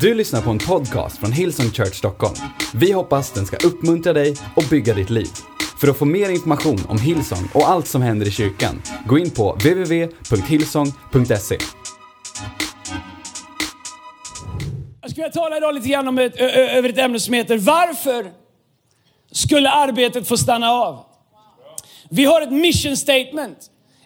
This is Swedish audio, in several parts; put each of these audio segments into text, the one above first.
Du lyssnar på en podcast från Hillsong Church Stockholm. Vi hoppas den ska uppmuntra dig och bygga ditt liv. För att få mer information om Hillsong och allt som händer i kyrkan, gå in på www.hillsong.se. Jag skulle vilja tala idag lite grann om ett, ö, ö, över ett ämne som heter Varför skulle arbetet få stanna av? Vi har ett mission statement.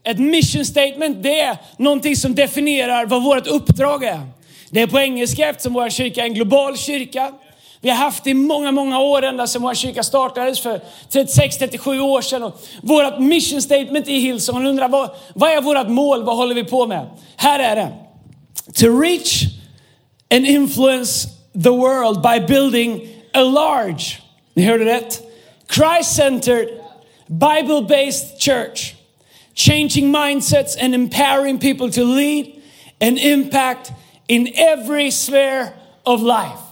Ett mission statement det är någonting som definierar vad vårt uppdrag är. Det är på engelska eftersom vår kyrka är en global kyrka. Vi har haft det i många, många år ända sedan vår kyrka startades för 36-37 år sedan. Och vårt mission statement i Hillsong, undrar vad, vad är vårt mål, vad håller vi på med? Här är det. To reach and influence the world by building a large, ni hörde rätt, Christ-centered, Bible-based church. Changing mindsets and empowering people to lead and impact in every sphere of life.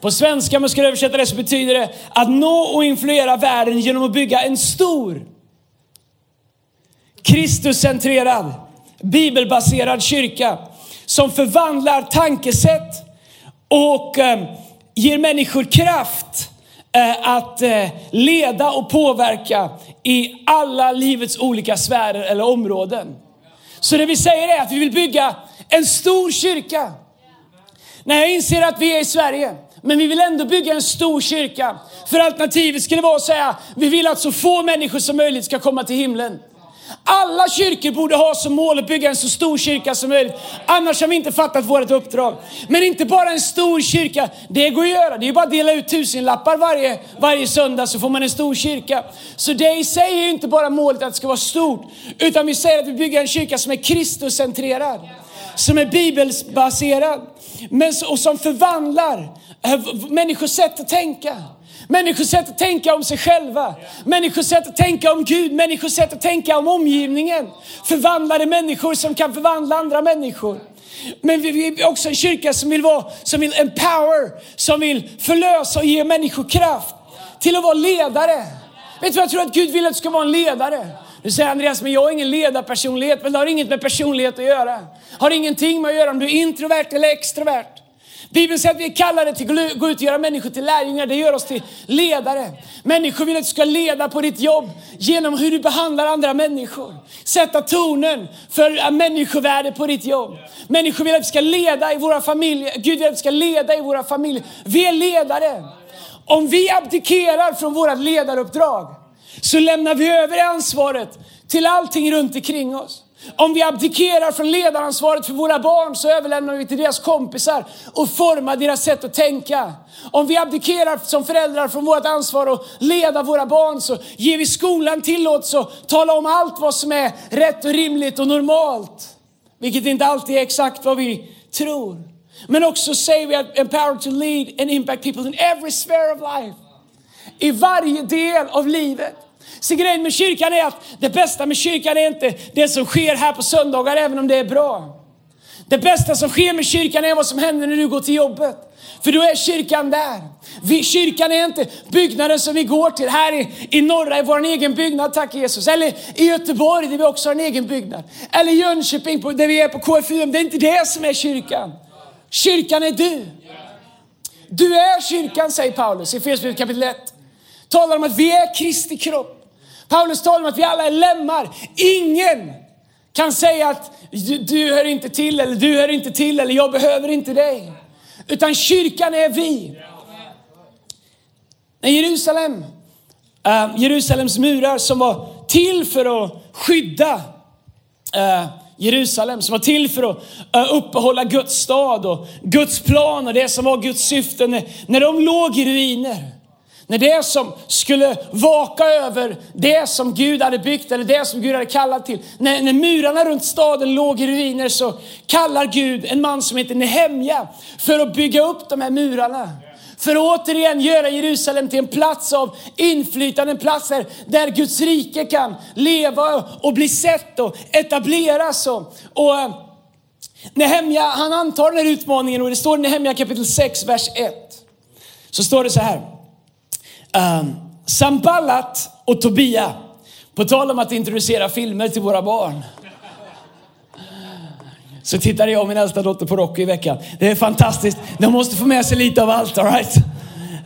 På svenska, om man ska översätta det, så betyder det att nå och influera världen genom att bygga en stor, Kristuscentrerad, bibelbaserad kyrka som förvandlar tankesätt och eh, ger människor kraft eh, att eh, leda och påverka i alla livets olika sfärer eller områden. Så det vi säger är att vi vill bygga en stor kyrka. När jag inser att vi är i Sverige, men vi vill ändå bygga en stor kyrka. För alternativet skulle vara att säga, vi vill att så få människor som möjligt ska komma till himlen. Alla kyrkor borde ha som mål att bygga en så stor kyrka som möjligt. Annars har vi inte fattat vårt uppdrag. Men inte bara en stor kyrka, det går att göra. Det är bara att dela ut tusenlappar varje, varje söndag så får man en stor kyrka. Så det i sig är inte bara målet att det ska vara stort, utan vi säger att vi bygger en kyrka som är Kristuscentrerad. Som är bibelbaserad, men, och som förvandlar eh, människors sätt att tänka. Människors sätt att tänka om sig själva. Människors sätt att tänka om Gud. Människors sätt att tänka om omgivningen. Förvandlade människor som kan förvandla andra människor. Men vi är också en kyrka som vill, vara, som vill empower, som vill förlösa och ge människor kraft till att vara ledare. Vet du vad jag tror att Gud vill att du ska vara en ledare? Nu säger Andreas, men jag är ingen ledarpersonlighet. Men det har inget med personlighet att göra. Har ingenting med att göra om du är introvert eller extrovert. Bibeln säger att vi är kallade till att gå ut och göra människor till lärjungar. Det gör oss till ledare. Människor vill att du ska leda på ditt jobb genom hur du behandlar andra människor. Sätta tonen för eh, människovärde på ditt jobb. Människor vill att vi ska leda i våra familjer. Gud vill att vi ska leda i våra familjer. Vi är ledare. Om vi abdikerar från vårt ledaruppdrag så lämnar vi över ansvaret till allting runt omkring oss. Om vi abdikerar från ledaransvaret för våra barn så överlämnar vi till deras kompisar och formar deras sätt att tänka. Om vi abdikerar som föräldrar från vårt ansvar att leda våra barn så ger vi skolan tillåtelse att tala om allt vad som är rätt och rimligt och normalt. Vilket inte alltid är exakt vad vi tror. Men också säger vi att empower to lead and impact people in every sphere of life. I varje del av livet. Så grejen med kyrkan är att det bästa med kyrkan är inte det som sker här på söndagar, även om det är bra. Det bästa som sker med kyrkan är vad som händer när du går till jobbet. För då är kyrkan där. Vi, kyrkan är inte byggnaden som vi går till här i, i norra, i vår egen byggnad, tack Jesus. Eller i Göteborg där vi också har en egen byggnad. Eller i Jönköping där vi är på KFUM. Det är inte det som är kyrkan. Kyrkan är du. Du är kyrkan, säger Paulus i Efesierbrevet kapitel 1. Talar om att vi är Kristi kropp. Paulus talar om att vi alla är lemmar. Ingen kan säga att du, du hör inte till eller du hör inte till eller jag behöver inte dig. Utan kyrkan är vi. När Jerusalem, uh, Jerusalems murar som var till för att skydda uh, Jerusalem, som var till för att uh, uppehålla Guds stad och Guds plan och det som var Guds syfte. När, när de låg i ruiner, när det som skulle vaka över det som Gud hade byggt eller det som Gud hade kallat till. När, när murarna runt staden låg i ruiner så kallar Gud en man som heter Nehemja för att bygga upp de här murarna. För att återigen göra Jerusalem till en plats av inflytande, en plats där, där Guds rike kan leva och bli sett och etableras. Och, och eh, Nehemja, han antar den här utmaningen och det står i Nehemja kapitel 6, vers 1. Så står det så här. Ehm, um, Samballat och Tobia, på tal om att introducera filmer till våra barn. Så tittade jag och min äldsta dotter på Rocky i veckan. Det är fantastiskt. De måste få med sig lite av allt, all right?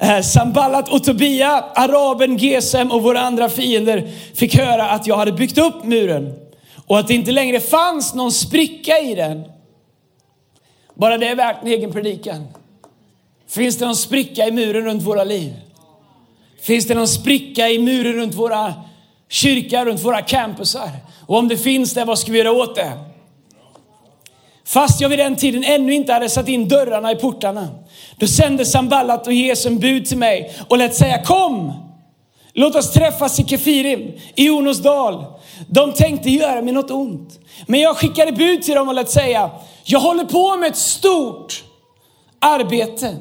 Eh, Samballat och Tobia, araben Gesem och våra andra fiender fick höra att jag hade byggt upp muren och att det inte längre fanns någon spricka i den. Bara det är värt en egen predikan. Finns det någon spricka i muren runt våra liv? Finns det någon spricka i muren runt våra kyrkor, runt våra campusar? Och om det finns det, vad ska vi göra åt det? Fast jag vid den tiden ännu inte hade satt in dörrarna i portarna. Då sände Samballat och Jesu bud till mig och lät säga kom! Låt oss träffas i Kefirim, i Onos dal. De tänkte göra mig något ont. Men jag skickade bud till dem och lät säga, jag håller på med ett stort arbete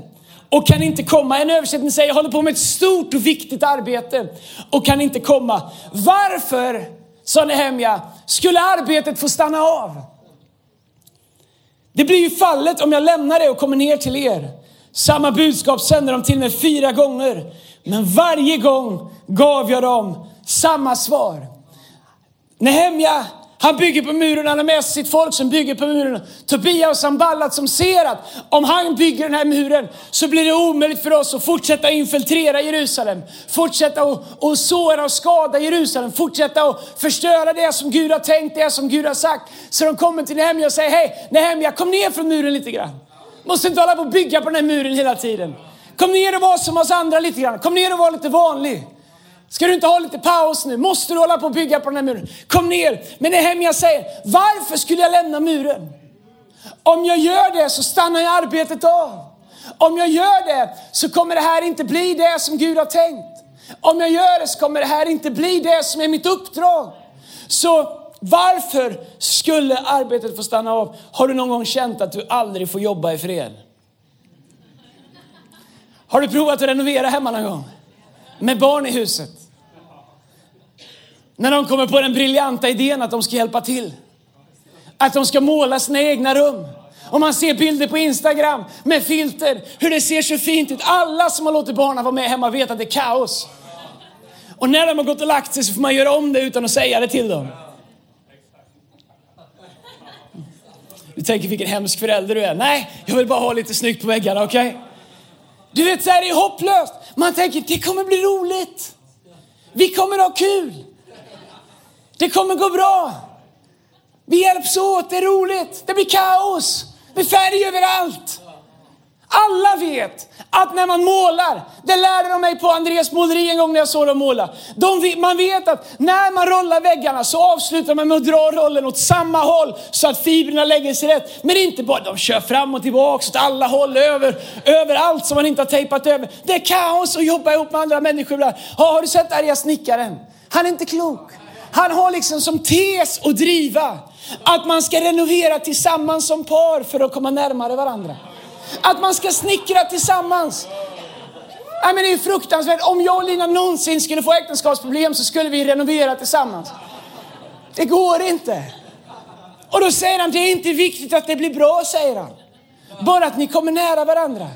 och kan inte komma. En översättning säger, jag håller på med ett stort och viktigt arbete och kan inte komma. Varför, sa Nehemja, skulle arbetet få stanna av? Det blir ju fallet om jag lämnar det och kommer ner till er. Samma budskap sände de till mig fyra gånger. Men varje gång gav jag dem samma svar. Nehemja, han bygger på muren, han har med sig sitt folk som bygger på muren. Tobias och Samballat som ser att om han bygger den här muren så blir det omöjligt för oss att fortsätta infiltrera Jerusalem. Fortsätta att och såra och skada Jerusalem. Fortsätta att förstöra det som Gud har tänkt, det som Gud har sagt. Så de kommer till Nehemja och säger, hej Nehemja kom ner från muren lite grann. Måste inte hålla på och bygga på den här muren hela tiden. Kom ner och var som oss andra lite grann. Kom ner och var lite vanlig. Ska du inte ha lite paus nu? Måste du hålla på och bygga på den här muren? Kom ner. Men det är jag säger, varför skulle jag lämna muren? Om jag gör det så stannar jag arbetet av. Om jag gör det så kommer det här inte bli det som Gud har tänkt. Om jag gör det så kommer det här inte bli det som är mitt uppdrag. Så varför skulle arbetet få stanna av? Har du någon gång känt att du aldrig får jobba i fred? Har du provat att renovera hemma någon gång? Med barn i huset? När de kommer på den briljanta idén att de ska hjälpa till. Att de ska måla sina egna rum. Och man ser bilder på Instagram med filter, hur det ser så fint ut. Alla som har låtit barnen vara med hemma vet att det är kaos. Och när de har gått och lagt sig så får man göra om det utan att säga det till dem. Du tänker vilken hemsk förälder du är. Nej, jag vill bara ha lite snyggt på väggarna, okej? Okay? Du vet, så här, det är hopplöst. Man tänker, det kommer bli roligt. Vi kommer ha kul. Det kommer gå bra. Vi hjälps åt, det är roligt. Det blir kaos. Det är färg överallt. Alla vet att när man målar, det lärde de mig på Andreas måleri en gång när jag såg dem måla. De, man vet att när man rollar väggarna så avslutar man med att dra rollen åt samma håll så att fibrerna lägger sig rätt. Men inte bara, de kör fram och tillbaka åt alla håll, över, överallt som man inte har tejpat över. Det är kaos att jobba ihop med andra människor ibland. Ja, har du sett arga snickaren? Han är inte klok. Han har liksom som tes att driva att man ska renovera tillsammans som par för att komma närmare varandra. Att man ska snickra tillsammans. Nej, men det är fruktansvärt. Om jag och Lina någonsin skulle få äktenskapsproblem så skulle vi renovera tillsammans. Det går inte. Och då säger han, det är inte viktigt att det blir bra, säger han. Bara att ni kommer nära varandra.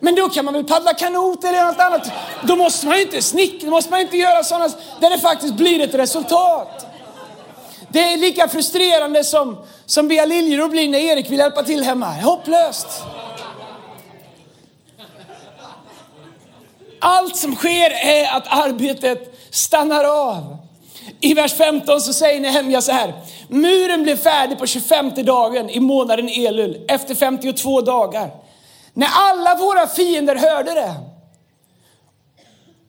Men då kan man väl paddla kanot eller något annat. Då måste man ju inte snickra, då måste man inte göra sådana där det faktiskt blir ett resultat. Det är lika frustrerande som, som Bea Liljeroth blir när Erik vill hjälpa till hemma. Hopplöst. Allt som sker är att arbetet stannar av. I vers 15 så säger Nehemja så här. Muren blev färdig på 25 dagen i månaden Elul efter 52 dagar. När alla våra fiender hörde det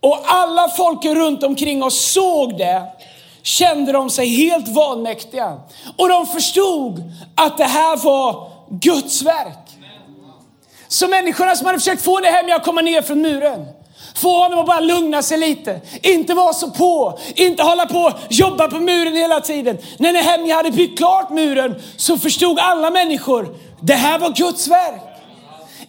och alla folken runt omkring oss såg det kände de sig helt vanmäktiga. Och de förstod att det här var Guds verk. Så människorna som hade försökt få Nehemja att komma ner från muren, få honom att bara lugna sig lite, inte vara så på, inte hålla på jobba på muren hela tiden. När Nehemja hade byggt klart muren så förstod alla människor, det här var Guds verk.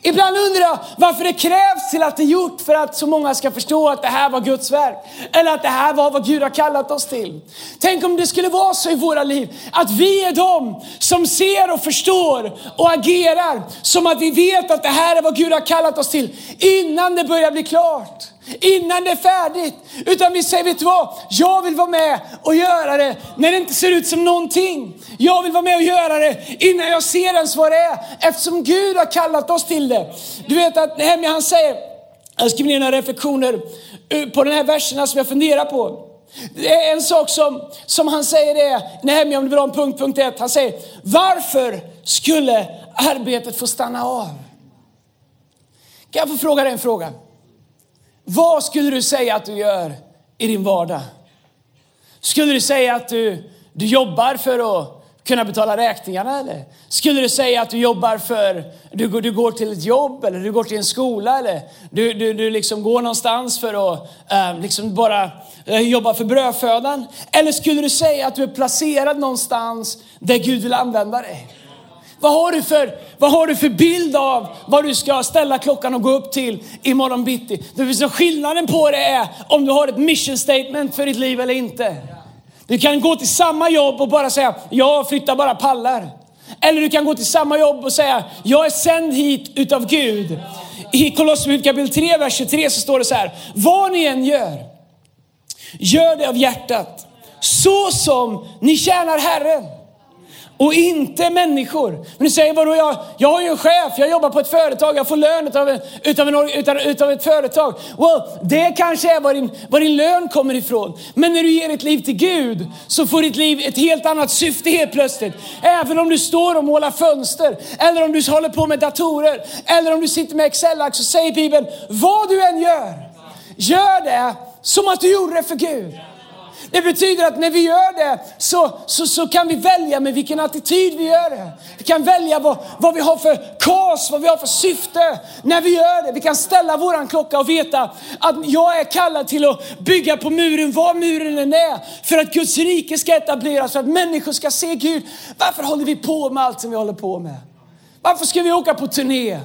Ibland undrar jag varför det krävs till att det är gjort för att så många ska förstå att det här var Guds verk. Eller att det här var vad Gud har kallat oss till. Tänk om det skulle vara så i våra liv att vi är de som ser och förstår och agerar som att vi vet att det här är vad Gud har kallat oss till innan det börjar bli klart innan det är färdigt. Utan vi säger, vet du vad? Jag vill vara med och göra det när det inte ser ut som någonting. Jag vill vara med och göra det innan jag ser ens vad det är. Eftersom Gud har kallat oss till det. Du vet att Nehemja han säger, jag skriver ner några reflektioner eh, på den här verserna som jag funderar på. Det är en sak som, som han säger det, Nehemja om du vill ha en punkt, punkt ett. Han säger, varför skulle arbetet få stanna av? Kan jag få fråga dig en fråga? Vad skulle du säga att du gör i din vardag? Skulle du säga att du, du jobbar för att kunna betala räkningarna eller? Skulle du säga att du jobbar för, du, du går till ett jobb eller du går till en skola eller du, du, du liksom går någonstans för att äh, liksom bara äh, jobba för brödfödan? Eller skulle du säga att du är placerad någonstans där Gud vill använda dig? Vad har, du för, vad har du för bild av vad du ska ställa klockan och gå upp till imorgon bitti? Det finns en skillnaden på det är om du har ett mission statement för ditt liv eller inte. Du kan gå till samma jobb och bara säga, jag flyttar bara pallar. Eller du kan gå till samma jobb och säga, jag är sänd hit utav Gud. I Kolosserbrevet kapitel 3, vers 23 så står det så här, vad ni än gör, gör det av hjärtat, så som ni tjänar Herren och inte människor. Men du säger, vadå, jag, jag har ju en chef, jag jobbar på ett företag, jag får lön utav, en, utav, en, utav, utav ett företag. Well, det kanske är var din, var din lön kommer ifrån. Men när du ger ditt liv till Gud så får ditt liv ett helt annat syfte helt plötsligt. Även om du står och målar fönster, eller om du håller på med datorer, eller om du sitter med Excel-ark så säger Bibeln, vad du än gör, gör det som att du gjorde det för Gud. Det betyder att när vi gör det så, så, så kan vi välja med vilken attityd vi gör det. Vi kan välja vad, vad vi har för kas, vad vi har för syfte när vi gör det. Vi kan ställa våran klocka och veta att jag är kallad till att bygga på muren, var muren än är, för att Guds rike ska etableras, för att människor ska se Gud. Varför håller vi på med allt som vi håller på med? Varför ska vi åka på turné?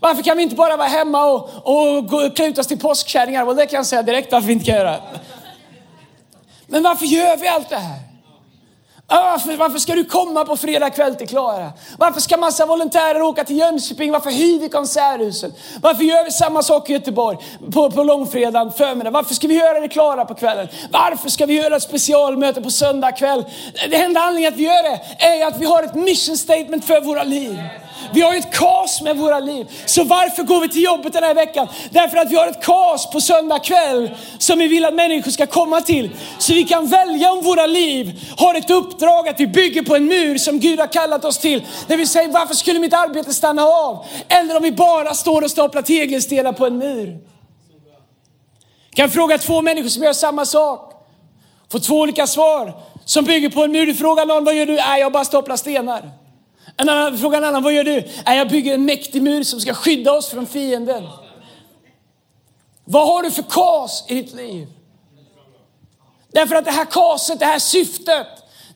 Varför kan vi inte bara vara hemma och, och, och klä ut oss till påskkärringar? Well, det kan jag säga direkt varför vi inte kan göra. Men varför gör vi allt det här? Varför, varför ska du komma på fredag kväll till Klara? Varför ska massa volontärer åka till Jönköping? Varför hyr vi konserthusen? Varför gör vi samma sak i Göteborg på, på långfredagen förmiddag? Varför ska vi göra det Klara på kvällen? Varför ska vi göra ett specialmöte på söndag kväll? Det enda anledningen att vi gör det är att vi har ett mission statement för våra liv. Vi har ju ett kaos med våra liv. Så varför går vi till jobbet den här veckan? Därför att vi har ett kaos på söndag kväll som vi vill att människor ska komma till. Så vi kan välja om våra liv har ett uppdrag att vi bygger på en mur som Gud har kallat oss till. Där vi säger, varför skulle mitt arbete stanna av? Eller om vi bara står och staplar tegelstenar på en mur. Jag kan fråga två människor som gör samma sak. Få två olika svar som bygger på en mur. Du frågar någon, vad gör du? Nej, jag bara staplar stenar. En annan frågar en annan, vad gör du? Jag bygger en mäktig mur som ska skydda oss från fienden. Vad har du för kas i ditt liv? Därför att det här kaset, det här syftet,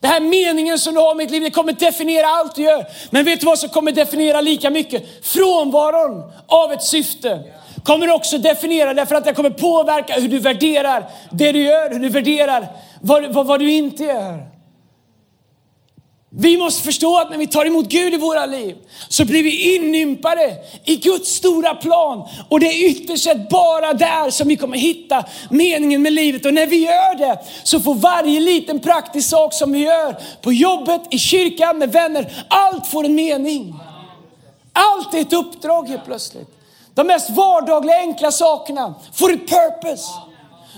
den här meningen som du har med ditt liv, det kommer definiera allt du gör. Men vet du vad som kommer definiera lika mycket? Frånvaron av ett syfte kommer också definiera därför att det kommer påverka hur du värderar det du gör, hur du värderar vad, vad, vad du inte gör. Vi måste förstå att när vi tar emot Gud i våra liv så blir vi inympade i Guds stora plan. Och det är ytterst sett bara där som vi kommer hitta meningen med livet. Och när vi gör det så får varje liten praktisk sak som vi gör på jobbet, i kyrkan, med vänner, allt får en mening. Allt är ett uppdrag helt plötsligt. De mest vardagliga enkla sakerna får ett purpose.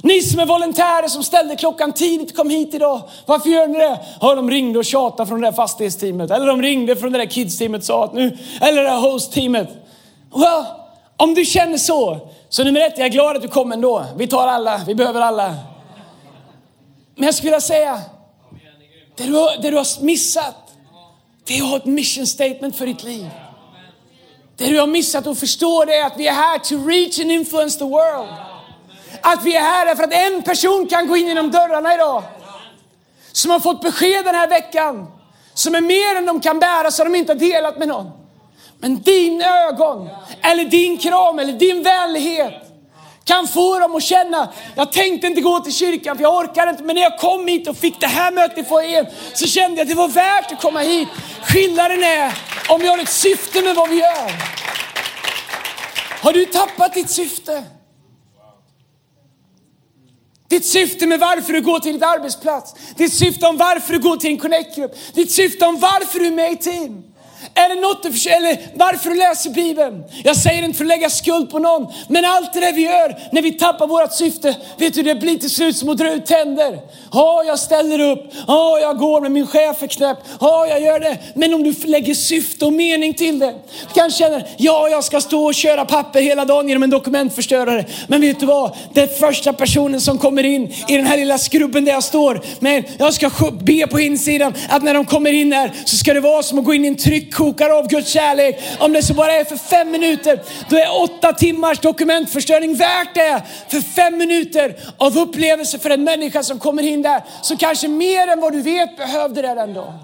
Ni som är volontärer som ställde klockan tidigt kom hit idag. Varför gör ni det? Ja, de ringde och tjatade från det där fastighetsteamet. Eller de ringde från det där kidsteamet sa att nu, eller det där host-teamet. Well, om du känner så, så nummer ett, jag är glad att du kom ändå. Vi tar alla, vi behöver alla. Men jag skulle vilja säga, det du, det du har missat, det är att ha ett mission statement för ditt liv. Det du har missat att förstå det är att vi är här to reach and influence the world. Att vi är här för att en person kan gå in genom dörrarna idag. Som har fått besked den här veckan. Som är mer än de kan bära så de inte har delat med någon. Men din ögon, eller din kram, eller din vänlighet kan få dem att känna, jag tänkte inte gå till kyrkan för jag orkar inte, men när jag kom hit och fick det här mötet i foajén så kände jag att det var värt att komma hit. Skillnaden är om vi har ett syfte med vad vi gör. Har du tappat ditt syfte? Ditt syfte med varför du går till ditt arbetsplats. Ditt syfte om varför du går till en connect-grupp. Ditt syfte om varför du är med i team. Är det något du försöker, eller varför du läser Bibeln? Jag säger inte för att lägga skuld på någon, men allt det där vi gör när vi tappar vårt syfte, vet du det blir till slut som att dra ut tänder. Ja, jag ställer upp, ja, jag går med min chef är knäpp, ja, jag gör det. Men om du lägger syfte och mening till det. Du kanske känner, ja, jag ska stå och köra papper hela dagen genom en dokumentförstörare. Men vet du vad? Den första personen som kommer in i den här lilla skrubben där jag står, men jag ska be på insidan att när de kommer in här så ska det vara som att gå in i en tryck kokar av Guds kärlek. Om det så bara är för fem minuter, då är åtta timmars dokumentförstöring värt det. För fem minuter av upplevelse för en människa som kommer in där, så kanske mer än vad du vet behövde det den dagen.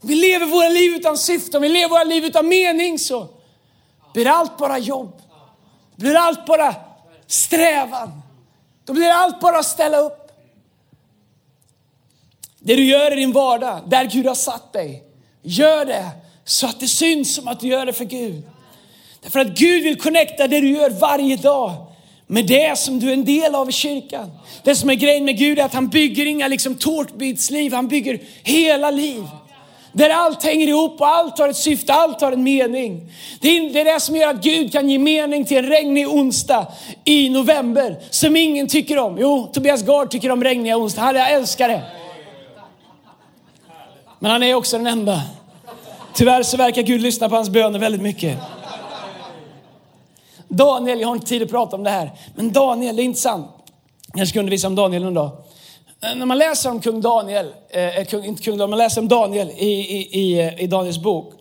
Vi lever våra liv utan syfte, om vi lever våra liv utan mening så blir allt bara jobb. Blir allt bara strävan. Då blir allt bara att ställa upp. Det du gör i din vardag, där Gud har satt dig, Gör det så att det syns som att du gör det för Gud. Därför att Gud vill connecta det du gör varje dag med det som du är en del av i kyrkan. Det som är grejen med Gud är att han bygger inga liksom tårtbitsliv, han bygger hela liv. Där allt hänger ihop och allt har ett syfte, allt har en mening. Det är det som gör att Gud kan ge mening till en regnig onsdag i november som ingen tycker om. Jo, Tobias Gard tycker om regniga onsdagar, han älskar det. Men han är också den enda. Tyvärr så verkar Gud lyssna på hans böner väldigt mycket. Daniel, jag har inte tid att prata om det här, men Daniel, det är intressant. Jag ska undervisa om Daniel någon dag. Eh, när man läser om kung Daniel, eh, eh kung, inte kung Daniel, man läser om Daniel i, i, i, eh, i Daniels bok.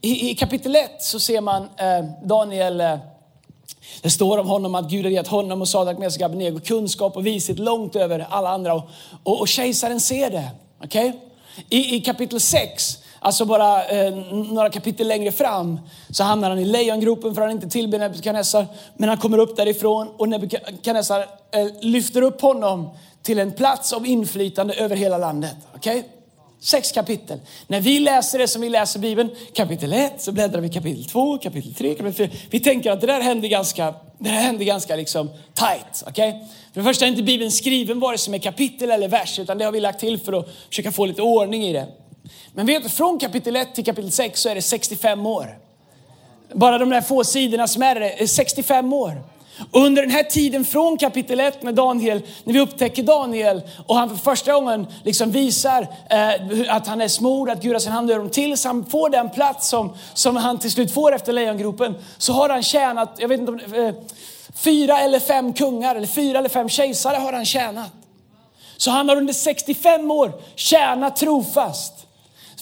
I, I, kapitel 1 så ser man eh, Daniel, eh, det står om honom att Gud har gett honom och Sadak, Mesak, Abednego kunskap och vishet långt över alla andra. Och, och, och kejsaren ser det. Okay? I, i kapitel 6, alltså bara eh, några kapitel längre fram, så hamnar han i lejongropen för han inte tillber Nebukadnessar. Men han kommer upp därifrån och Nebukadnessar eh, lyfter upp honom till en plats av inflytande över hela landet. Okay? Sex kapitel. När vi läser det som vi läser Bibeln, kapitel 1, så bläddrar vi kapitel 2, kapitel 3, kapitel 4. Vi tänker att det där händer ganska, det där händer ganska liksom tight. Okay? För det första är inte Bibeln skriven vare sig med kapitel eller vers, utan det har vi lagt till för att försöka få lite ordning i det. Men vet du, från kapitel 1 till kapitel 6 så är det 65 år. Bara de där få sidorna som är det, eh, är 65 år. Och under den här tiden från kapitel 1 med Daniel, när vi upptäcker Daniel och han för första gången liksom visar eh, att han är smord, att Gud har sin hand över honom, tills han får den plats som, som han till slut får efter lejongropen, så har han tjänat, jag vet inte om, eh, fyra eller fem kungar, eller fyra eller fem kejsare har han tjänat. Så han har under 65 år tjänat trofast.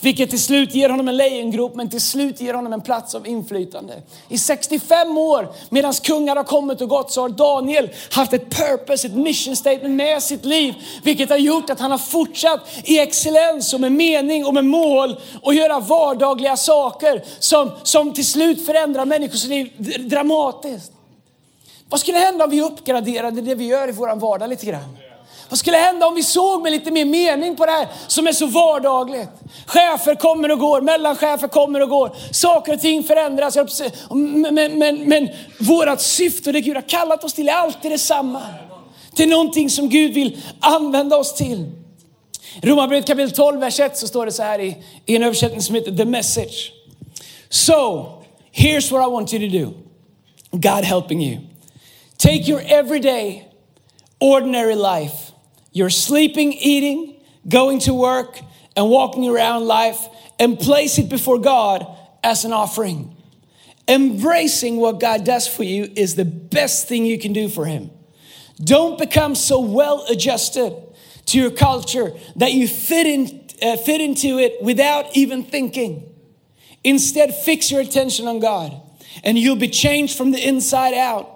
Vilket till slut ger honom en lejongrop, men till slut ger honom en plats av inflytande. I 65 år, medan kungar har kommit och gått, så har Daniel haft ett purpose, ett mission statement med sitt liv. Vilket har gjort att han har fortsatt i excellens och med mening och med mål och göra vardagliga saker som, som till slut förändrar människors liv dramatiskt. Vad skulle hända om vi uppgraderade det vi gör i vår vardag lite grann? Vad skulle hända om vi såg med lite mer mening på det här som är så vardagligt? Chefer kommer och går, mellanchefer kommer och går. Saker och ting förändras. Men, men, men, men vårt syfte och det Gud har kallat oss till är alltid detsamma. Till någonting som Gud vill använda oss till. Romarbrevet kapitel 12, vers 1 så står det så här i, i en översättning som heter The Message. So, here's what I want you to do. God helping you. Take your everyday, ordinary life You're sleeping, eating, going to work, and walking around life and place it before God as an offering. Embracing what God does for you is the best thing you can do for Him. Don't become so well adjusted to your culture that you fit, in, uh, fit into it without even thinking. Instead, fix your attention on God, and you'll be changed from the inside out.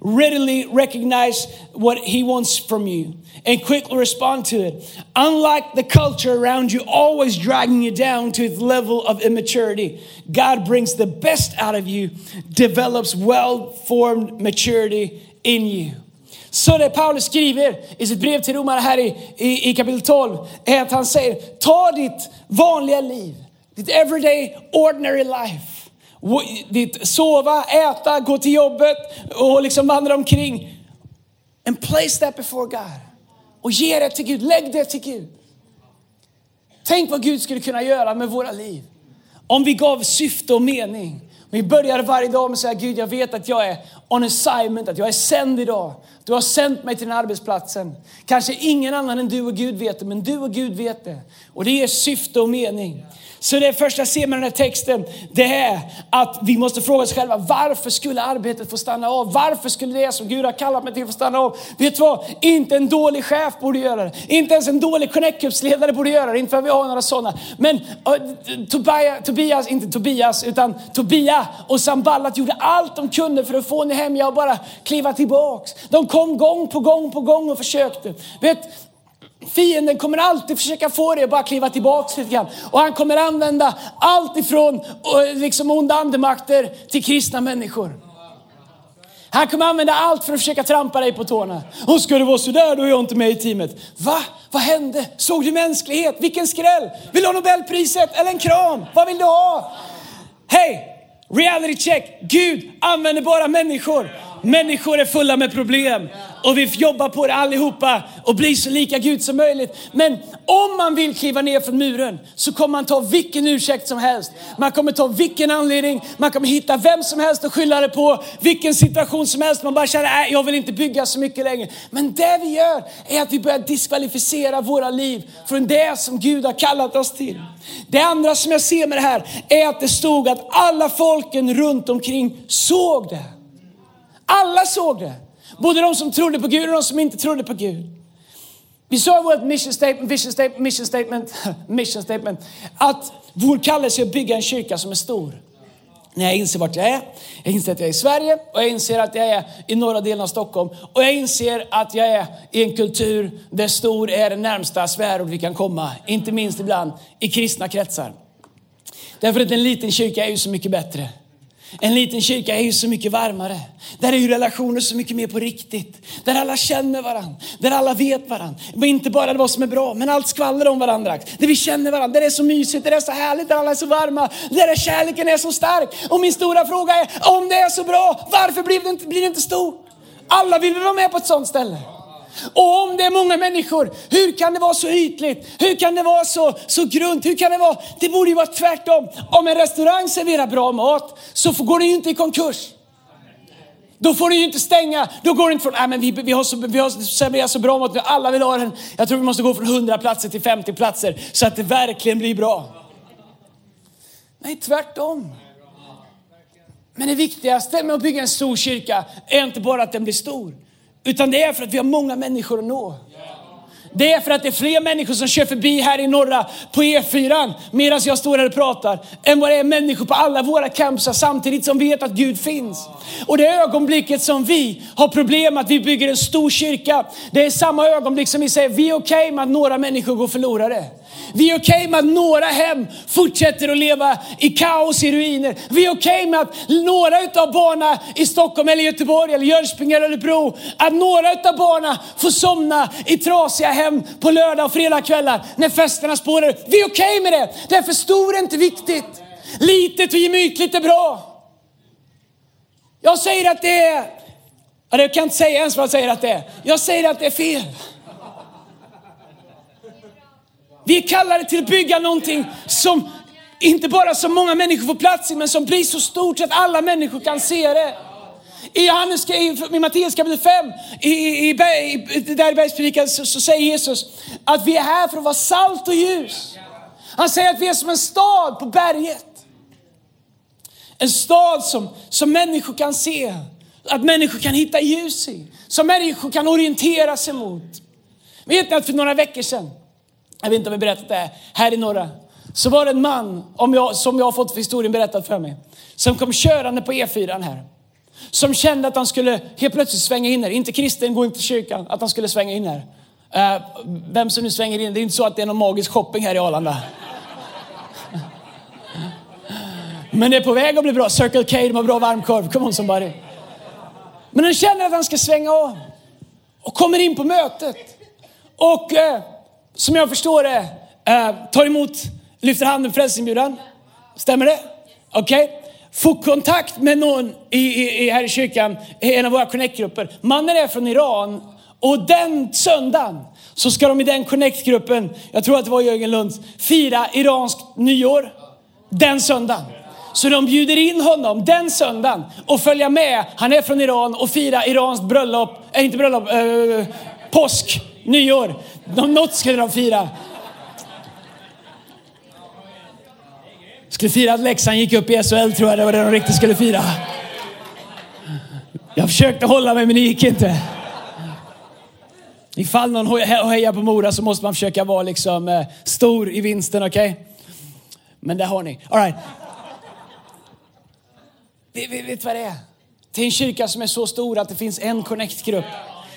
Readily recognize what He wants from you and quickly respond to it. Unlike the culture around you, always dragging you down to its level of immaturity, God brings the best out of you, develops well formed maturity in you. Så det Paulus skriver i sitt brev till romarna här i, i, i kapitel 12 är att han säger, ta ditt vanliga liv, ditt everyday ordinary life. Ditt sova, äta, gå till jobbet och liksom vandra omkring And place that before God. Och ge det till Gud, lägg det till Gud. Tänk vad Gud skulle kunna göra med våra liv. Om vi gav syfte och mening. Vi börjar varje dag med att säga Gud jag vet att jag är on assignment, att jag är sänd idag. Du har sänt mig till den här arbetsplatsen. Kanske ingen annan än du och Gud vet det, men du och Gud vet det. Och det ger syfte och mening. Så det första jag ser med den här texten, det är att vi måste fråga oss själva, varför skulle arbetet få stanna av? Varför skulle det som Gud har kallat mig till få stanna av? Vet du vad? Inte en dålig chef borde göra det. Inte ens en dålig connect borde göra det. Inte för att vi har några sådana. Men uh, Tobias, Tobias, inte Tobias, utan Tobia och Samballat gjorde allt de kunde för att få hem, jag bara kliva tillbaks. De kom gång på gång på gång och försökte. Vet, Fienden kommer alltid försöka få dig att bara kliva tillbaks lite grann. Och han kommer använda allt ifrån eh, liksom onda andemakter till kristna människor. Han kommer använda allt för att försöka trampa dig på tårna. Och ska det vara sådär då är jag inte med i teamet. Va? Vad hände? Såg du mänsklighet? Vilken skräll! Vill du ha Nobelpriset eller en kram? Vad vill du ha? Hej! Reality check. Gud använder bara människor. Människor är fulla med problem och vi jobbar på det allihopa och blir så lika Gud som möjligt. Men om man vill kliva ner från muren så kommer man ta vilken ursäkt som helst. Man kommer ta vilken anledning, man kommer hitta vem som helst och skylla det på, vilken situation som helst. Man bara känner, nej jag vill inte bygga så mycket längre. Men det vi gör är att vi börjar diskvalificera våra liv från det som Gud har kallat oss till. Det andra som jag ser med det här är att det stod att alla folken runt omkring såg det. Alla såg det. Både de som trodde på Gud och de som inte trodde på Gud. Vi sa i vårt mission statement, vision statement, mission statement, mission statement, att vår kallelse är att bygga en kyrka som är stor. När jag inser vart jag är, jag inser att jag är i Sverige och jag inser att jag är i norra delen av Stockholm. Och jag inser att jag är i en kultur där stor är det närmsta svärord vi kan komma. Inte minst ibland i kristna kretsar. Därför att en liten kyrka är ju så mycket bättre. En liten kyrka är ju så mycket varmare. Där är ju relationer så mycket mer på riktigt. Där alla känner varandra, där alla vet varandra. Inte bara vad som är bra, men allt skvallrar om varandra. Där vi känner varandra, där det är så mysigt, där det är så härligt, där alla är så varma. Där kärleken är så stark. Och min stora fråga är, om det är så bra, varför blir det inte, blir det inte stort? Alla vill väl vara med på ett sånt ställe? Och om det är många människor, hur kan det vara så ytligt? Hur kan det vara så, så grunt? Hur kan det vara? Det borde ju vara tvärtom. Om en restaurang serverar bra mat så går den ju inte i konkurs. Då får du ju inte stänga. Då går det inte från, nej men vi, vi har, så, vi har serverat så bra mat, alla vill ha den. Jag tror vi måste gå från 100 platser till 50 platser så att det verkligen blir bra. Nej, tvärtom. Men det viktigaste med att bygga en stor kyrka är inte bara att den blir stor. Utan det är för att vi har många människor att nå. Det är för att det är fler människor som kör förbi här i norra på E4 medan jag står här och pratar. Än vad det är människor på alla våra campusar samtidigt som vet att Gud finns. Och det ögonblicket som vi har problem att vi bygger en stor kyrka. Det är samma ögonblick som vi säger vi är okej okay med att några människor går förlorade. Vi är okej okay med att några hem fortsätter att leva i kaos, i ruiner. Vi är okej okay med att några utav barnen i Stockholm eller Göteborg eller Jönköping eller Örebro, att några utav barnen får somna i trasiga hem på lördag och fredagkvällar när festerna spårar Vi är okej okay med det, därför stor är inte viktigt. Litet och gemytligt är bra. Jag säger att det är, jag kan inte säga ens vad jag säger att det är. Jag säger att det är fel. Vi är kallade till att bygga någonting som inte bara så många människor får plats i, men som blir så stort så att alla människor kan se det. I, Johannes, i Matteus kapitel 5, i, i, i, där i bergspredikan så, så säger Jesus att vi är här för att vara salt och ljus. Han säger att vi är som en stad på berget. En stad som, som människor kan se, att människor kan hitta ljus i, som människor kan orientera sig mot. Vet ni att för några veckor sedan jag vet inte om jag berättat det här i norra. Så var det en man, om jag, som jag har fått historien berättad för mig, som kom körande på E4 här. Som kände att han skulle helt plötsligt svänga in här. Inte kristen, gå inte till kyrkan. Att han skulle svänga in här. Uh, vem som nu svänger in, det är inte så att det är någon magisk shopping här i Arlanda. Men det är på väg att bli bra. Circle K, de har bra varmkorv. Come on somebody. Men han känner att han ska svänga av. Och kommer in på mötet. Och uh, som jag förstår det, eh, tar emot, lyfter handen frälsningsinbjudan. Stämmer det? Okej. Okay. Få kontakt med någon i, i, i, här i kyrkan, i en av våra connect-grupper. Mannen är från Iran Och den söndagen så ska de i den Connect-gruppen, jag tror att det var Jörgen Lunds, fira iranskt nyår. Den söndagen. Så de bjuder in honom den söndagen och följa med, han är från Iran, och fira iranskt bröllop, äh, inte bröllop, äh, påsk, nyår. Något skulle de fira. Skulle fira att Leksand gick upp i SHL tror jag det var det de riktigt skulle fira. Jag försökte hålla mig men det gick inte. Ifall någon hejar på Mora så måste man försöka vara liksom eh, stor i vinsten, okej? Okay? Men det har ni. All right. Vet, vet vad det är? Det är en kyrka som är så stor att det finns en connect-grupp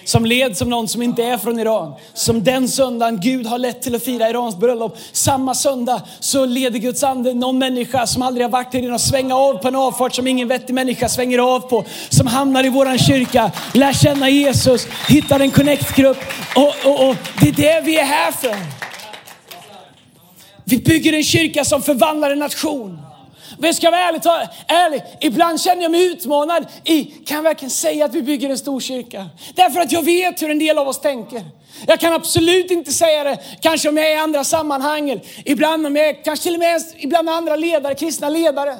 som leds som någon som inte är från Iran. Som den söndagen Gud har lett till att fira Irans bröllop. Samma söndag så leder Guds ande någon människa som aldrig har varit här innan att svänga av på en avfart som ingen vettig människa svänger av på. Som hamnar i våran kyrka, lär känna Jesus, hittar en connect-grupp och, och, och det är det vi är här för. Vi bygger en kyrka som förvandlar en nation. Men jag ska vara ärlig, ärlig, ibland känner jag mig utmanad i, kan jag verkligen säga att vi bygger en stor kyrka? Därför att jag vet hur en del av oss tänker. Jag kan absolut inte säga det, kanske om jag är i andra sammanhang, ibland om jag är, kanske till och med ibland andra ledare, kristna ledare.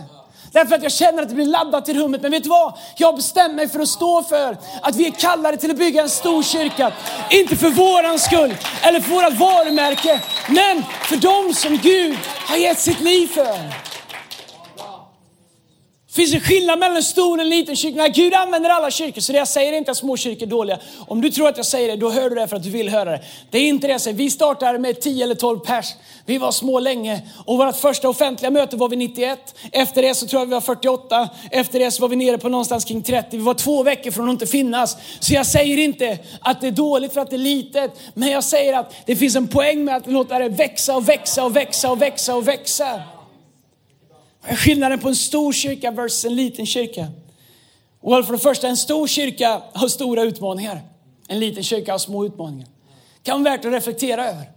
Därför att jag känner att det blir laddat i rummet. Men vet du vad? Jag bestämmer mig för att stå för att vi är kallade till att bygga en stor kyrka. Inte för våran skull eller för vårat varumärke, men för dem som Gud har gett sitt liv för. Finns en skillnad mellan en stor och en liten kyrka? Nej, Gud använder alla kyrkor, så det jag säger är inte att små kyrkor är dåliga. Om du tror att jag säger det, då hör du det för att du vill höra det. Det är inte det jag säger. Vi startade med 10 eller 12 pers. Vi var små länge och vårt första offentliga möte var vi 91. Efter det så tror jag vi var 48. Efter det så var vi nere på någonstans kring 30. Vi var två veckor från att inte finnas. Så jag säger inte att det är dåligt för att det är litet, men jag säger att det finns en poäng med att låta det växa och växa och växa och växa och växa. Vad är Skillnaden på en stor kyrka versus en liten kyrka. Well, för det första, en stor kyrka har stora utmaningar. En liten kyrka har små utmaningar. Det kan vara värt att reflektera över.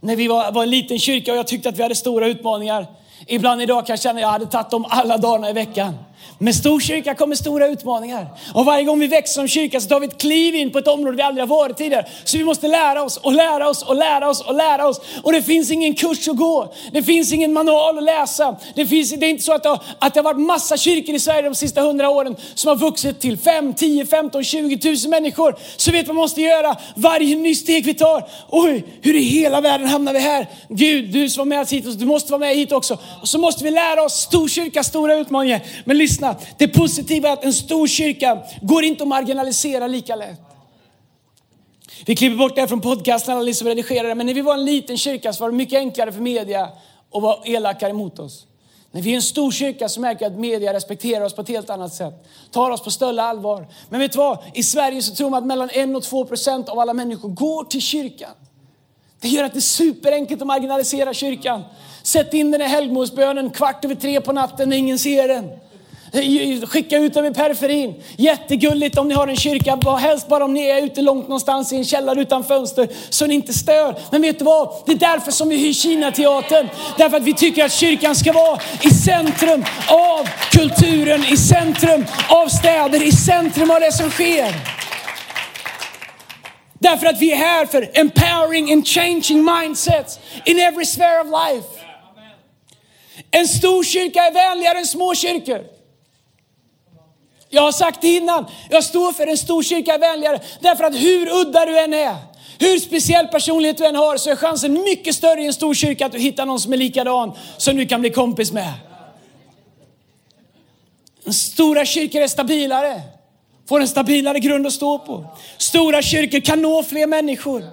När vi var, var en liten kyrka och jag tyckte att vi hade stora utmaningar. Ibland idag kan jag känna att jag hade tagit dem alla dagarna i veckan. Med stor kyrka kommer stora utmaningar. Och varje gång vi växer som kyrka så tar vi ett kliv in på ett område vi aldrig har varit tidigare. Så vi måste lära oss och lära oss och lära oss och lära oss. Och det finns ingen kurs att gå. Det finns ingen manual att läsa. Det, finns, det är inte så att det, har, att det har varit massa kyrkor i Sverige de sista hundra åren som har vuxit till 5, 10, 15, 20 tusen människor. Så vet vad man måste göra varje ny steg vi tar. Oj, hur i hela världen hamnar vi här? Gud, du som var med oss hit, du måste vara med hit också. Och så måste vi lära oss, stor kyrka, stora utmaningar. Men lyssna, det positiva är att en stor kyrka går inte att marginalisera lika lätt. Vi klipper bort det här från podcasten, alla som redigerar det. Men när vi var en liten kyrka så var det mycket enklare för media att vara elakare mot oss. När vi är en stor kyrka så märker jag att media respekterar oss på ett helt annat sätt. Tar oss på större allvar. Men vet du vad? I Sverige så tror man att mellan 1 och 2 procent av alla människor går till kyrkan. Det gör att det är superenkelt att marginalisera kyrkan. Sätt in den i helgmålsbönen kvart över tre på natten när ingen ser den. Skicka ut dem i periferin. Jättegulligt om ni har en kyrka, helst bara om ni är ute långt någonstans i en källare utan fönster så ni inte stör. Men vet du vad? Det är därför som vi hyr Kina-teatern. Därför att vi tycker att kyrkan ska vara i centrum av kulturen, i centrum av städer, i centrum av det som sker. Därför att vi är här för empowering and changing mindsets in every sphere of life. En stor kyrka är vänligare än små kyrkor. Jag har sagt det innan, jag står för en stor kyrka är vänligare. Därför att hur udda du än är, hur speciell personlighet du än har, så är chansen mycket större i en stor kyrka att du hittar någon som är likadan, som du kan bli kompis med. Stora kyrkor är stabilare, får en stabilare grund att stå på. Stora kyrkor kan nå fler människor.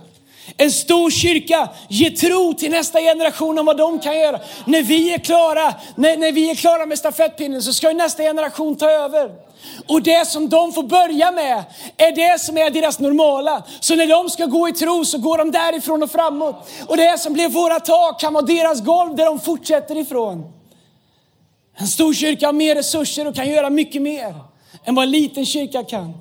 En stor kyrka ger tro till nästa generation om vad de kan göra. När vi är klara, när, när vi är klara med stafettpinnen så ska ju nästa generation ta över. Och det som de får börja med är det som är deras normala. Så när de ska gå i tro så går de därifrån och framåt. Och det som blev våra tak kan vara deras golv där de fortsätter ifrån. En stor kyrka har mer resurser och kan göra mycket mer än vad en liten kyrka kan.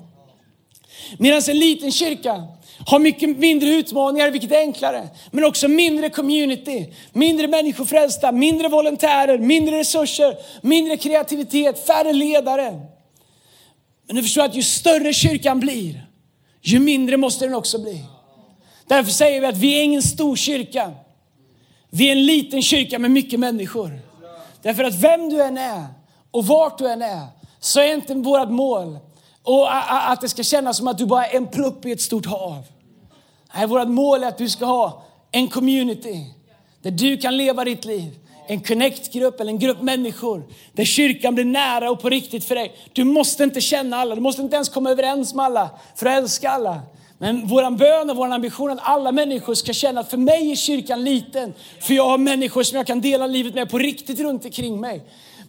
Medan en liten kyrka har mycket mindre utmaningar, vilket är enklare. Men också mindre community, mindre människor frälsta, mindre volontärer, mindre resurser, mindre kreativitet, färre ledare. Men du förstår att ju större kyrkan blir, ju mindre måste den också bli. Därför säger vi att vi är ingen stor kyrka. Vi är en liten kyrka med mycket människor. Därför att vem du än är och vart du än är så är inte vårt mål och att det ska kännas som att du bara är en plupp i ett stort hav. Nej, vårt mål är att du ska ha en community där du kan leva ditt liv. En connect-grupp eller en grupp människor där kyrkan blir nära och på riktigt för dig. Du måste inte känna alla, du måste inte ens komma överens med alla för att älska alla. Men vår bön och vår ambition är att alla människor ska känna att för mig är kyrkan liten. För jag har människor som jag kan dela livet med på riktigt runt omkring mig.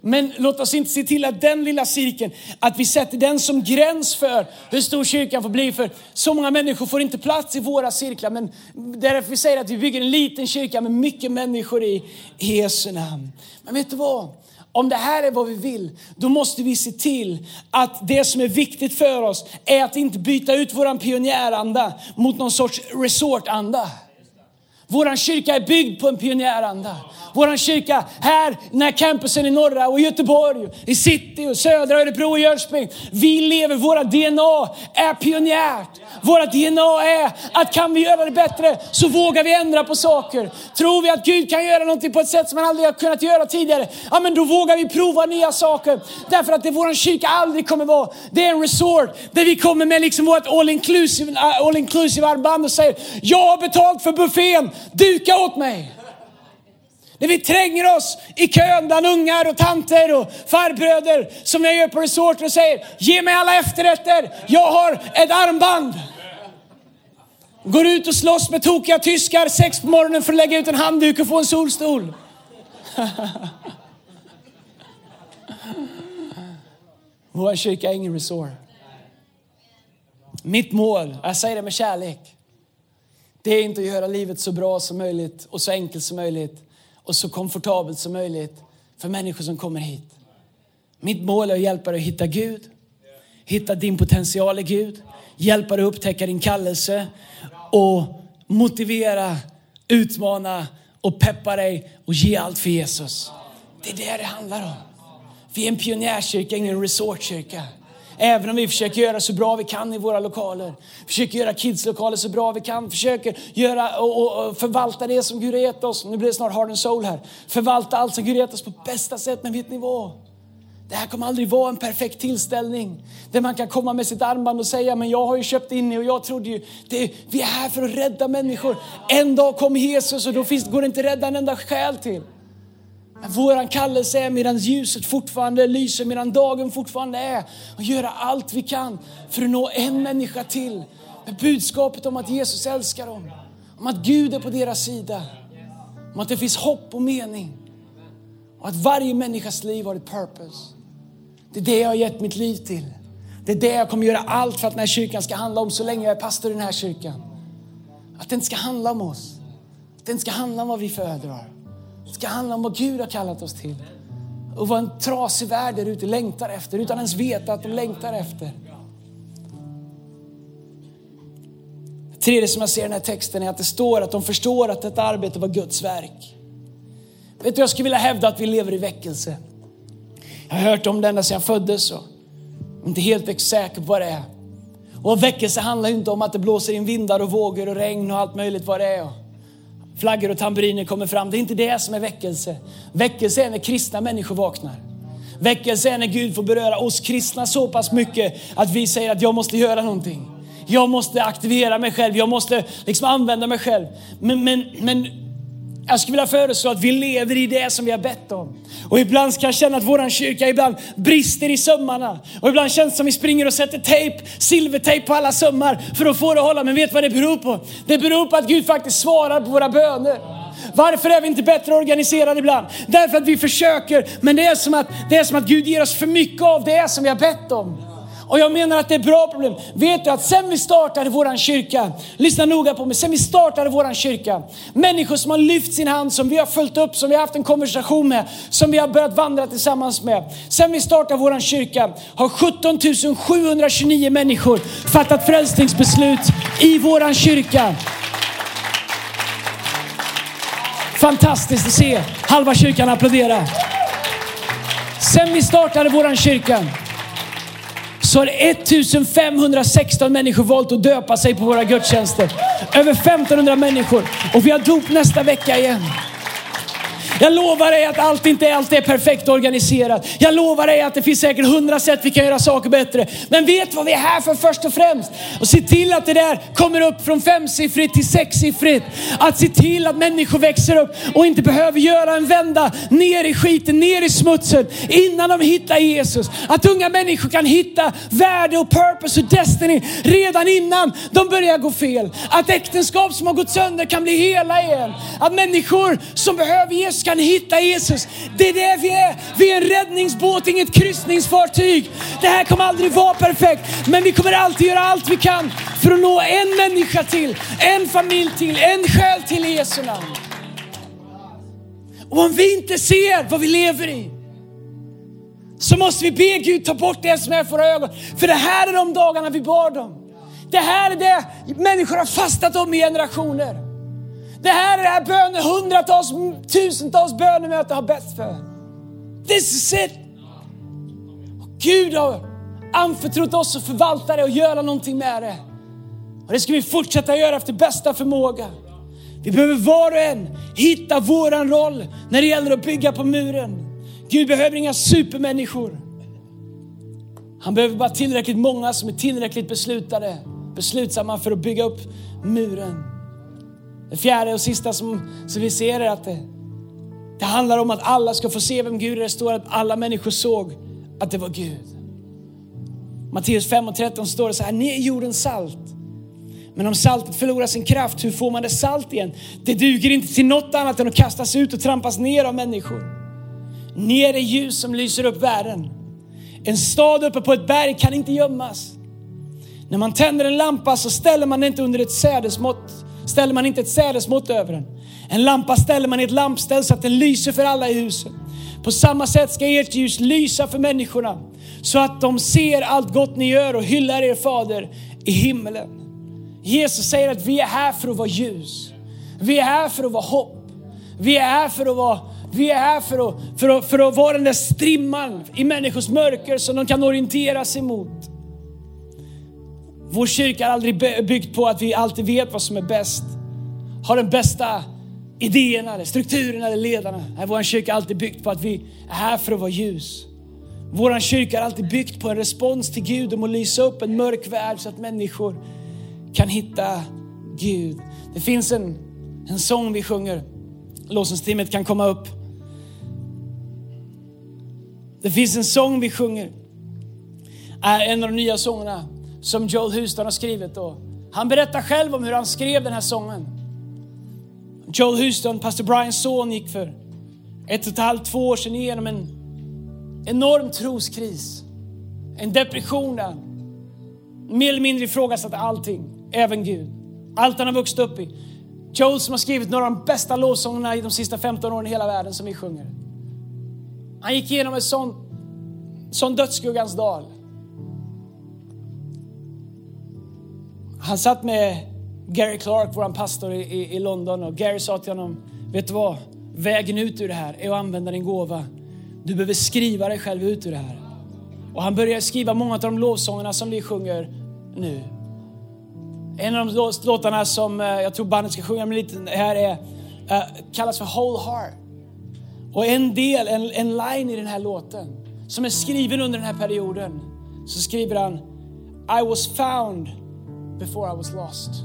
Men låt oss inte se till att den lilla cirkeln, att vi sätter den som gräns för hur stor kyrkan får bli. För så många människor får inte plats i våra cirklar. Men därför vi säger att vi bygger en liten kyrka med mycket människor i Jesu namn. Men vet du vad? Om det här är vad vi vill, då måste vi se till att det som är viktigt för oss är att inte byta ut våran pionjäranda mot någon sorts resortanda. Vår kyrka är byggd på en pionjäranda. Vår kyrka här, den här campusen i norra och Göteborg, i city och södra Örebro och Jönköping. Vi lever, våra DNA är pionjärt. Våra DNA är att kan vi göra det bättre så vågar vi ändra på saker. Tror vi att Gud kan göra någonting på ett sätt som han aldrig har kunnat göra tidigare, ja men då vågar vi prova nya saker. Därför att det vår kyrka aldrig kommer vara, det är en resort där vi kommer med liksom vårt all inclusive, all inclusive armband och säger, jag har betalt för buffén, duka åt mig. När vi tränger oss i kön bland ungar och tanter och farbröder som jag gör på resorter och säger, ge mig alla efterrätter, jag har ett armband. Går ut och slåss med tokiga tyskar sex på morgonen för att lägga ut en handduk och få en solstol. Vår kyrka är ingen resort. Mitt mål, jag säger det med kärlek, det är inte att göra livet så bra som möjligt och så enkelt som möjligt och så komfortabelt som möjligt för människor som kommer hit. Mitt mål är att hjälpa dig att hitta Gud, hitta din potential i Gud, hjälpa dig att upptäcka din kallelse och motivera, utmana och peppa dig och ge allt för Jesus. Det är det det handlar om. Vi är en pionjärkyrka, ingen resortkyrka. Även om vi försöker göra så bra vi kan i våra lokaler. Försöker göra kidslokaler så bra vi kan. Försöker göra och, och förvalta det som Gud har gett oss. Nu blir det snart Heart and Soul här. Förvalta allt som Gud har gett oss på bästa sätt. Men vet ni vad? Det här kommer aldrig vara en perfekt tillställning där man kan komma med sitt armband och säga men jag har ju köpt in och jag trodde ju, det, vi är här för att rädda människor. En dag kommer Jesus och då finns, går det inte att rädda en enda själ till. Vår kallelse är medan ljuset fortfarande lyser, medan dagen fortfarande är, att göra allt vi kan för att nå en människa till. Med budskapet om att Jesus älskar dem, om att Gud är på deras sida, om att det finns hopp och mening. Och att varje människas liv har ett purpose. Det är det jag har gett mitt liv till. Det är det jag kommer göra allt för att den här kyrkan ska handla om så länge jag är pastor i den här kyrkan. Att den ska handla om oss. Att den ska handla om vad vi föredrar. Det ska handla om vad Gud har kallat oss till. Och vad en trasig värld där ute längtar efter utan ens veta att de längtar efter. Det tredje som jag ser i den här texten är att det står att de förstår att detta arbete var Guds verk. Vet du, jag skulle vilja hävda att vi lever i väckelse. Jag har hört om det ända sedan jag föddes och inte helt säker på vad det är. Och väckelse handlar ju inte om att det blåser in vindar och vågor och regn och allt möjligt vad det är flaggor och tamburiner kommer fram. Det är inte det som är väckelse. Väckelse är när kristna människor vaknar. Väckelse är när Gud får beröra oss kristna så pass mycket att vi säger att jag måste göra någonting. Jag måste aktivera mig själv, jag måste liksom använda mig själv. Men, men, men jag skulle vilja föreslå att vi lever i det som vi har bett om. Och ibland kan jag känna att våran kyrka ibland brister i sömmarna. Och ibland känns det som att vi springer och sätter tejp, silvertejp på alla sömmar för att få det att hålla. Men vet du vad det beror på? Det beror på att Gud faktiskt svarar på våra böner. Varför är vi inte bättre organiserade ibland? Därför att vi försöker, men det är som att, det är som att Gud ger oss för mycket av det som vi har bett om. Och jag menar att det är bra problem. Vet du att sen vi startade våran kyrka, lyssna noga på mig, sen vi startade våran kyrka, människor som har lyft sin hand, som vi har följt upp, som vi har haft en konversation med, som vi har börjat vandra tillsammans med. Sen vi startade våran kyrka har 17 729 människor fattat frälsningsbeslut i våran kyrka. Fantastiskt att se halva kyrkan applådera. Sen vi startade våran kyrka så har 1516 människor valt att döpa sig på våra gudstjänster. Över 1500 människor. Och vi har dop nästa vecka igen. Jag lovar dig att allt inte alltid är perfekt organiserat. Jag lovar dig att det finns säkert hundra sätt vi kan göra saker bättre. Men vet vad vi är här för först och främst? Och se till att det där kommer upp från femsiffrigt till sexsiffrigt. Att se till att människor växer upp och inte behöver göra en vända ner i skiten, ner i smutsen innan de hittar Jesus. Att unga människor kan hitta värde och purpose och destiny redan innan de börjar gå fel. Att äktenskap som har gått sönder kan bli hela igen. Att människor som behöver Jesus kan hitta Jesus. Det är det vi är. Vi är en räddningsbåt, inget kryssningsfartyg. Det här kommer aldrig vara perfekt, men vi kommer alltid göra allt vi kan för att nå en människa till, en familj till, en själ till i Jesu namn. Och om vi inte ser vad vi lever i, så måste vi be Gud ta bort det som är för våra ögon. För det här är de dagarna vi bad om. Det här är det människor har fastat om i generationer. Det här är det här bönen, hundratals, tusentals bönemöten har bett för. This is it. Och Gud har anförtrott oss att förvalta det och göra någonting med det. Och det ska vi fortsätta göra efter bästa förmåga. Vi behöver var och en hitta våran roll när det gäller att bygga på muren. Gud behöver inga supermänniskor. Han behöver bara tillräckligt många som är tillräckligt beslutade, beslutsamma för att bygga upp muren. Det fjärde och sista som, som vi ser är att det, det handlar om att alla ska få se vem Gud är. Det står att alla människor såg att det var Gud. Matteus 5 och 13 står det så här, ni är jordens salt. Men om saltet förlorar sin kraft, hur får man det salt igen? Det duger inte till något annat än att kastas ut och trampas ner av människor. Ni är det ljus som lyser upp världen. En stad uppe på ett berg kan inte gömmas. När man tänder en lampa så ställer man den inte under ett sädesmått ställer man inte ett sädesmått över den. En lampa ställer man i ett lampställ så att den lyser för alla i huset. På samma sätt ska ert ljus lysa för människorna så att de ser allt gott ni gör och hyllar er fader i himmelen. Jesus säger att vi är här för att vara ljus. Vi är här för att vara hopp. Vi är här för att vara vi är här för att, för, att, för att vara den där strimman i människors mörker som de kan orientera sig mot. Vår kyrka är aldrig byggt på att vi alltid vet vad som är bäst. Har den bästa idéerna, eller strukturerna eller ledarna. Nej, vår kyrka är alltid byggt på att vi är här för att vara ljus. Vår kyrka är alltid byggt på en respons till Gud om att lysa upp en mörk värld så att människor kan hitta Gud. Det finns en, en sång vi sjunger. Lovsångsteamet kan komma upp. Det finns en sång vi sjunger. Är en av de nya sångerna som Joel Houston har skrivit. Och han berättar själv om hur han skrev den här sången. Joel Houston, pastor Brians son, gick för ett och ett halvt, två år sedan igenom en enorm troskris. En depression där mer eller mindre ifrågasatte allting, även Gud. Allt han har vuxit upp i. Joel som har skrivit några av de bästa lovsångerna i de sista 15 åren i hela världen som vi sjunger. Han gick igenom en sån, sån dödsskuggans dal. Han satt med Gary Clark, vår pastor i, i, i London och Gary sa till honom, vet du vad? Vägen ut ur det här är att använda din gåva. Du behöver skriva dig själv ut ur det här. Och han började skriva många av de lovsångerna som vi sjunger nu. En av de låtarna som eh, jag tror bandet ska sjunga med lite här är, eh, kallas för Whole Heart. Och en del, en, en line i den här låten som är skriven under den här perioden så skriver han I was found before I was lost.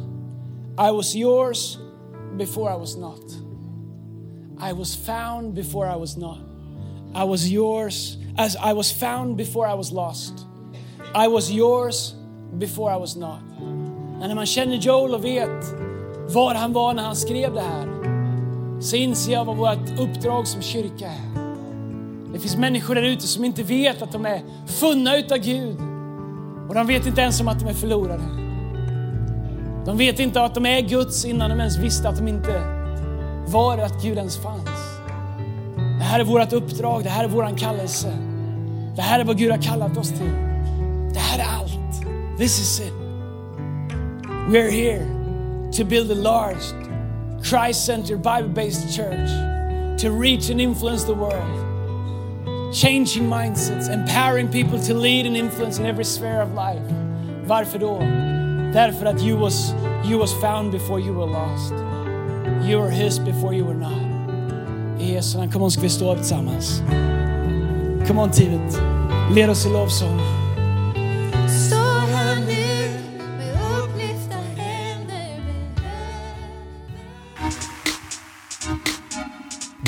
I was yours before I was not. I was found before I was not. I was yours as I was found before I was lost. I was yours before I was not. när man känner Joel och vet var han var när han skrev det här så inser jag vad vårt uppdrag som kyrka är. Det finns människor där ute som inte vet att de är funna utav Gud och de vet inte ens om att de är förlorade. De vet inte att de är Guds innan de ens visste att de inte var att Gud ens fanns. Det här är vårt uppdrag, det här är våran kallelse. Det här är vad Gud har kallat oss till. Det här är allt. This is it. We are here to build a large Christ-centered Bible-based church to reach and influence the world. changing mindsets, empowering people to lead and influence in every sphere of life. Varför då? Därför att you was, you was found before you were lost. You were his before you were not. I Jesu namn, kom on ska vi stå upp tillsammans. Come on teamet, led oss i lovsång.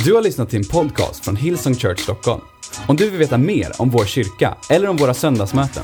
Du har lyssnat till en podcast från Hillsong Church Stockholm. Om du vill veta mer om vår kyrka eller om våra söndagsmöten,